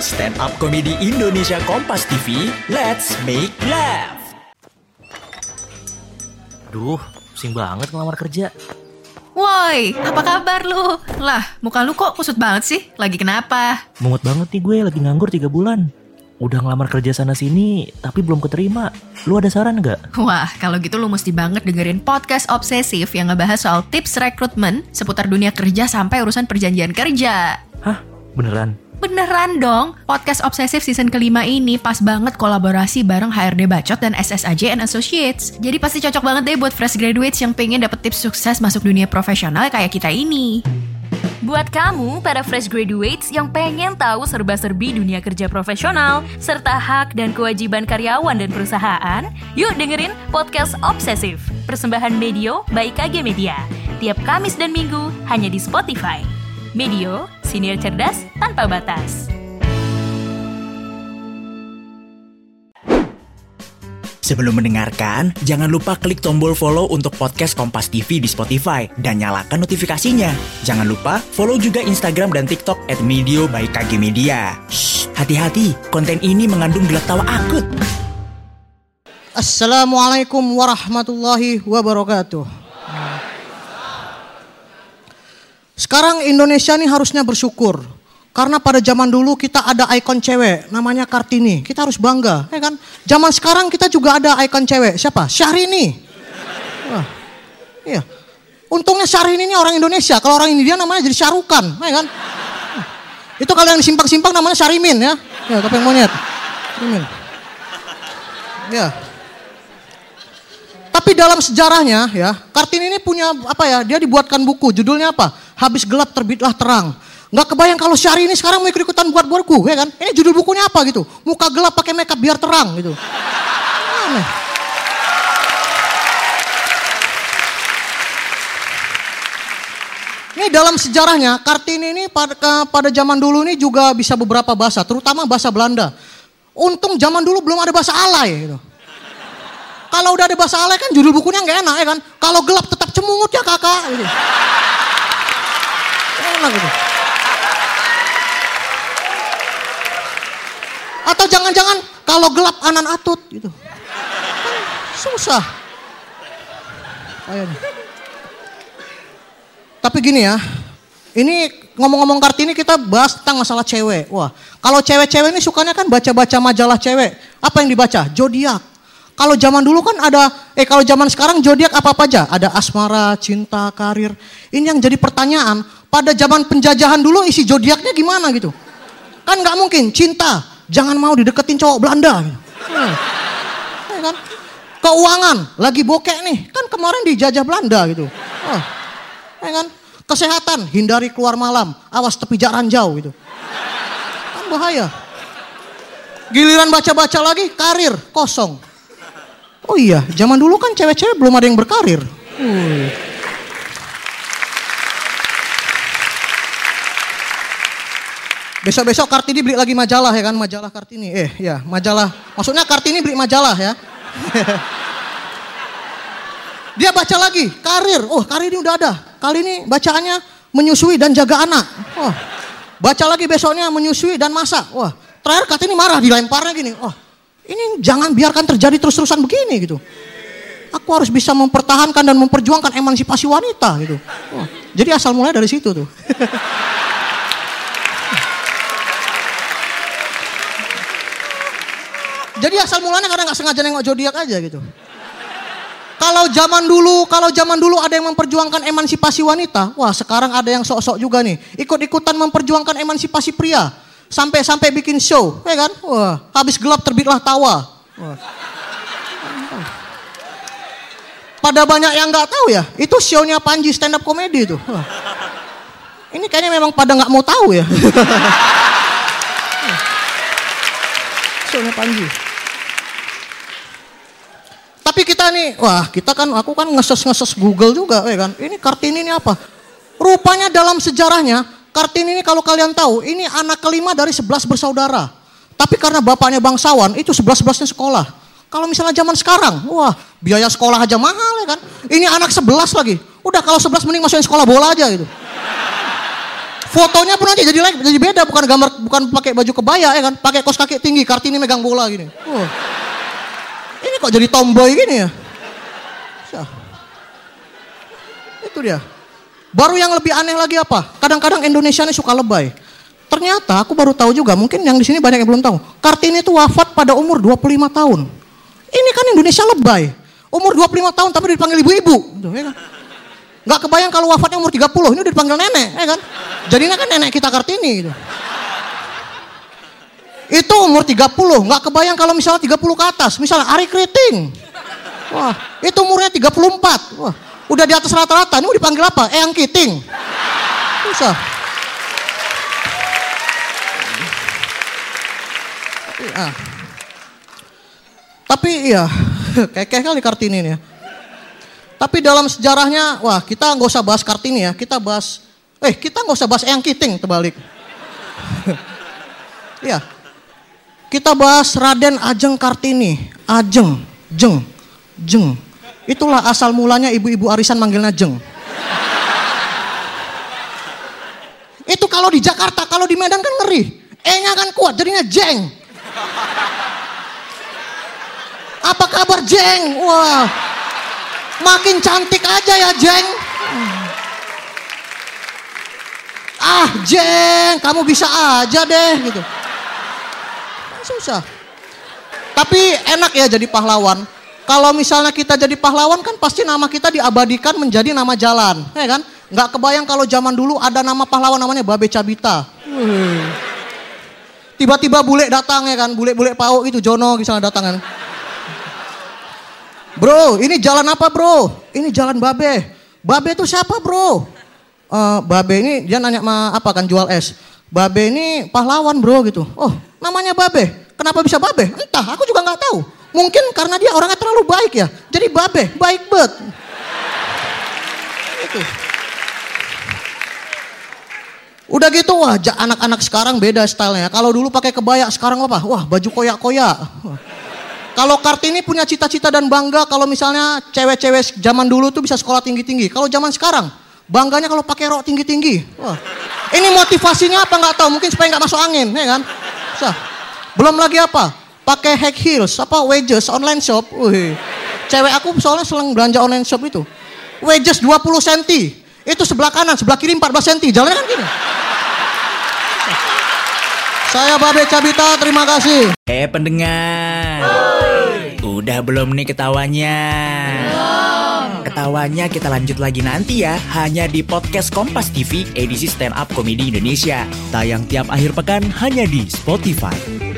Stand up komedi Indonesia Kompas TV, let's make laugh. Duh, pusing banget ngelamar kerja. Woi, apa kabar lu? Lah, muka lu kok kusut banget sih? Lagi kenapa? Mungut banget nih gue lagi nganggur 3 bulan. Udah ngelamar kerja sana sini, tapi belum keterima. Lu ada saran nggak? Wah, kalau gitu lu mesti banget dengerin podcast obsesif yang ngebahas soal tips rekrutmen seputar dunia kerja sampai urusan perjanjian kerja. Hah? Beneran? Beneran dong, podcast obsesif season kelima ini pas banget kolaborasi bareng HRD Bacot dan SSAJ and Associates. Jadi pasti cocok banget deh buat fresh graduates yang pengen dapet tips sukses masuk dunia profesional kayak kita ini. Buat kamu, para fresh graduates yang pengen tahu serba-serbi dunia kerja profesional, serta hak dan kewajiban karyawan dan perusahaan, yuk dengerin Podcast Obsesif, persembahan Medio by KG Media. Tiap Kamis dan Minggu, hanya di Spotify. Medio, senior cerdas tanpa batas. Sebelum mendengarkan, jangan lupa klik tombol follow untuk podcast Kompas TV di Spotify dan nyalakan notifikasinya. Jangan lupa follow juga Instagram dan TikTok at Medio by KG Media. Shh, hati-hati, konten ini mengandung gelak tawa akut. Assalamualaikum warahmatullahi wabarakatuh. Sekarang Indonesia nih harusnya bersyukur. Karena pada zaman dulu kita ada ikon cewek namanya Kartini. Kita harus bangga, ya kan? Zaman sekarang kita juga ada ikon cewek. Siapa? Syahrini. Wah, iya. Untungnya Syahrini ini orang Indonesia. Kalau orang India namanya jadi Syarukan, ya kan? Itu kalau yang simpang-simpang namanya Syarimin ya. Ya, topeng monyet. Syarimin. Ya. Tapi dalam sejarahnya ya, Kartini ini punya apa ya? Dia dibuatkan buku, judulnya apa? Habis gelap terbitlah terang. Nggak kebayang kalau Syari ini sekarang mau ikut-ikutan buat buku, ya kan? Ini judul bukunya apa gitu? Muka gelap pakai makeup biar terang gitu. Aneh. Ini dalam sejarahnya Kartini ini pada, pada zaman dulu ini juga bisa beberapa bahasa, terutama bahasa Belanda. Untung zaman dulu belum ada bahasa alay gitu. Kalau udah ada bahasa alay kan judul bukunya nggak enak ya kan. Kalau gelap tetap cemungut ya kakak. Gitu. Enak gitu. Atau jangan-jangan kalau gelap anan atut gitu. Kan susah. Kayaknya. Tapi gini ya, ini ngomong-ngomong Kartini kita bahas tentang masalah cewek. Wah, kalau cewek-cewek ini sukanya kan baca-baca majalah cewek. Apa yang dibaca? Zodiak. Kalau zaman dulu kan ada, eh kalau zaman sekarang zodiak apa-apa aja. Ada asmara, cinta, karir. Ini yang jadi pertanyaan, pada zaman penjajahan dulu isi zodiaknya gimana gitu? Kan nggak mungkin, cinta, jangan mau dideketin cowok Belanda. Gitu. Hmm. Ya kan? Keuangan, lagi bokek nih, kan kemarin dijajah Belanda gitu. Oh. Ya kan? Kesehatan, hindari keluar malam, awas tepi jarak jauh gitu. Kan bahaya. Giliran baca-baca lagi, karir kosong. Oh iya, zaman dulu kan cewek-cewek belum ada yang berkarir. Uh. Besok-besok Kartini beli lagi majalah ya kan, majalah Kartini. Eh ya, majalah. Maksudnya Kartini beli majalah ya. Dia baca lagi, karir. Oh, karir ini udah ada. Kali ini bacaannya menyusui dan jaga anak. Oh, baca lagi besoknya menyusui dan masak. Wah, terakhir Kartini marah dilemparnya gini. Oh, ini jangan biarkan terjadi terus-terusan begini gitu. Aku harus bisa mempertahankan dan memperjuangkan emansipasi wanita gitu. Oh, jadi asal mulai dari situ tuh. Jadi asal mulanya karena nggak sengaja nengok zodiak aja gitu. Kalau zaman dulu, kalau zaman dulu ada yang memperjuangkan emansipasi wanita, wah sekarang ada yang sok-sok juga nih, ikut-ikutan memperjuangkan emansipasi pria, sampai-sampai bikin show, ya kan? Wah, habis gelap terbitlah tawa. Wah. Pada banyak yang nggak tahu ya, itu show-nya Panji stand up comedy itu. Wah. Ini kayaknya memang pada nggak mau tahu ya. show-nya Panji. Tapi kita nih, wah kita kan, aku kan ngeses-ngeses Google juga, ya kan. Ini Kartini ini apa? Rupanya dalam sejarahnya, Kartini ini kalau kalian tahu, ini anak kelima dari sebelas bersaudara. Tapi karena bapaknya bangsawan, itu sebelas-belasnya sekolah. Kalau misalnya zaman sekarang, wah biaya sekolah aja mahal ya kan. Ini anak sebelas lagi. Udah kalau sebelas mending masukin sekolah bola aja gitu. Fotonya pun aja jadi jadi beda bukan gambar bukan pakai baju kebaya ya kan, pakai kos kaki tinggi, Kartini megang bola gini. Wah. Ini kok jadi tomboy gini ya? Itu dia. Baru yang lebih aneh lagi apa? Kadang-kadang Indonesia ini suka lebay. Ternyata aku baru tahu juga, mungkin yang di sini banyak yang belum tahu. Kartini itu wafat pada umur 25 tahun. Ini kan Indonesia lebay. Umur 25 tahun tapi dipanggil ibu-ibu. Ya kan? Nggak kebayang kalau wafatnya umur 30, ini udah dipanggil nenek, ya kan? Jadinya kan nenek kita Kartini gitu. Itu umur 30, nggak kebayang kalau misalnya 30 ke atas, misalnya Ari Kriting. Wah, itu umurnya 34. Wah, udah di atas rata-rata, ini mau dipanggil apa? Eyang Kiting. Susah. Ah. Tapi iya, kekeh kali Kartini ini ya. Tapi dalam sejarahnya, wah kita nggak usah bahas Kartini ya, kita bahas, eh kita nggak usah bahas Eyang Kiting terbalik. Iya, kita bahas Raden Ajeng Kartini, Ajeng, Jeng, Jeng. Itulah asal mulanya ibu-ibu arisan manggilnya Jeng. Itu kalau di Jakarta, kalau di Medan kan ngeri. E-nya kan kuat, jadinya Jeng. Apa kabar Jeng? Wah, makin cantik aja ya Jeng. Ah Jeng, kamu bisa aja deh gitu. Susah. Tapi enak ya jadi pahlawan. Kalau misalnya kita jadi pahlawan kan pasti nama kita diabadikan menjadi nama jalan, ya kan? Nggak kebayang kalau zaman dulu ada nama pahlawan namanya Babe Cabita. Wih. Tiba-tiba bule datang ya kan, bule-bule pau itu Jono misalnya datang kan. Bro, ini jalan apa bro? Ini jalan Babe. Babe itu siapa bro? Eh, babe ini dia nanya sama apa kan jual es. Babe ini pahlawan bro gitu. Oh namanya Babe. Kenapa bisa Babe? Entah, aku juga nggak tahu. Mungkin karena dia orangnya terlalu baik ya. Jadi Babe, baik bet. Itu. Udah gitu wah anak-anak sekarang beda stylenya. Kalau dulu pakai kebaya, sekarang apa? Wah baju koyak-koyak. Kalau Kartini punya cita-cita dan bangga kalau misalnya cewek-cewek zaman dulu tuh bisa sekolah tinggi-tinggi. Kalau zaman sekarang bangganya kalau pakai rok tinggi-tinggi. Wah. Ini motivasinya apa nggak tahu? Mungkin supaya nggak masuk angin, ya kan? Susah. Belum lagi apa? Pakai high heels, apa wedges online shop. Wih. Cewek aku soalnya sering belanja online shop itu. Wedges 20 cm. Itu sebelah kanan, sebelah kiri 14 cm. Jalannya kan gini. Saya Babe Cabita, terima kasih. Eh pendengar, udah belum nih ketawanya? Ketawanya kita lanjut lagi nanti ya, hanya di podcast Kompas TV edisi Stand Up Komedi Indonesia. Tayang tiap akhir pekan hanya di Spotify.